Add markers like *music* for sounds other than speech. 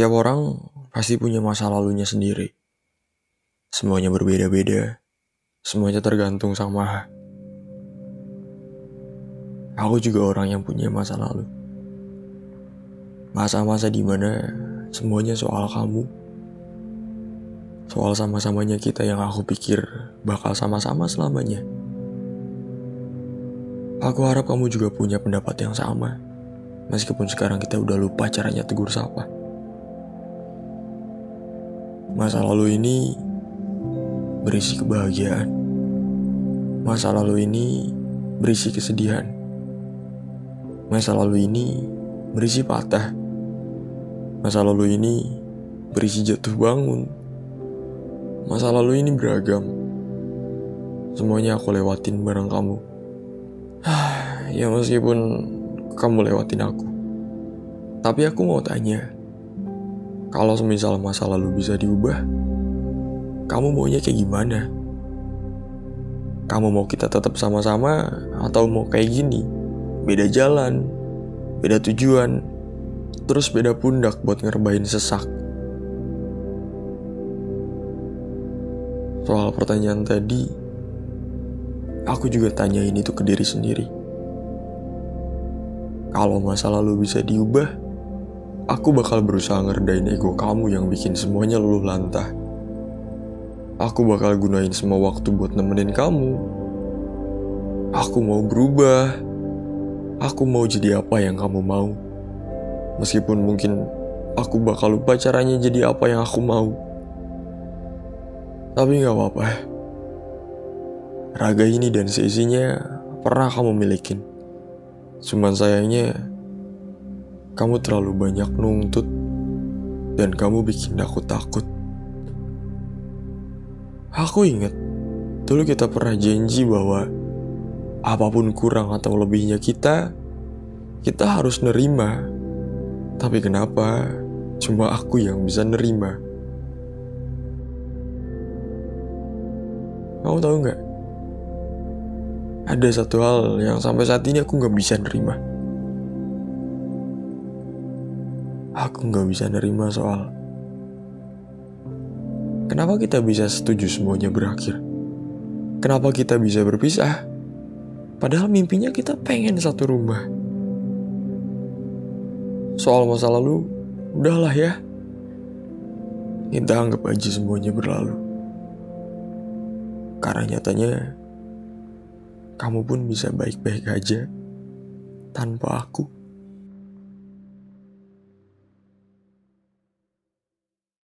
Setiap orang pasti punya masa lalunya sendiri. Semuanya berbeda-beda. Semuanya tergantung sang maha. Aku juga orang yang punya masa lalu. Masa-masa di mana semuanya soal kamu. Soal sama-samanya kita yang aku pikir bakal sama-sama selamanya. Aku harap kamu juga punya pendapat yang sama. Meskipun sekarang kita udah lupa caranya tegur sapa. Masa lalu ini berisi kebahagiaan. Masa lalu ini berisi kesedihan. Masa lalu ini berisi patah. Masa lalu ini berisi jatuh bangun. Masa lalu ini beragam. Semuanya aku lewatin bareng kamu. *sighs* ya meskipun kamu lewatin aku. Tapi aku mau tanya. Kalau semisal masa lalu bisa diubah, kamu maunya kayak gimana? Kamu mau kita tetap sama-sama atau mau kayak gini? Beda jalan, beda tujuan, terus beda pundak buat ngerbain sesak. Soal pertanyaan tadi, aku juga tanyain itu ke diri sendiri. Kalau masa lalu bisa diubah, Aku bakal berusaha ngerdain ego kamu yang bikin semuanya luluh lantah. Aku bakal gunain semua waktu buat nemenin kamu. Aku mau berubah. Aku mau jadi apa yang kamu mau. Meskipun mungkin aku bakal lupa caranya jadi apa yang aku mau. Tapi gak apa-apa. Raga ini dan seisinya pernah kamu milikin. Cuman sayangnya kamu terlalu banyak nuntut dan kamu bikin aku takut. Aku ingat, dulu kita pernah janji bahwa apa pun kurang atau lebihnya kita, kita harus nerima. Tapi kenapa cuma aku yang bisa nerima? Kamu tahu nggak? Ada satu hal yang sampai saat ini aku nggak bisa nerima. Aku nggak bisa nerima soal Kenapa kita bisa setuju semuanya berakhir? Kenapa kita bisa berpisah? Padahal mimpinya kita pengen satu rumah. Soal masa lalu, udahlah ya. Kita anggap aja semuanya berlalu. Karena nyatanya, kamu pun bisa baik-baik aja tanpa aku.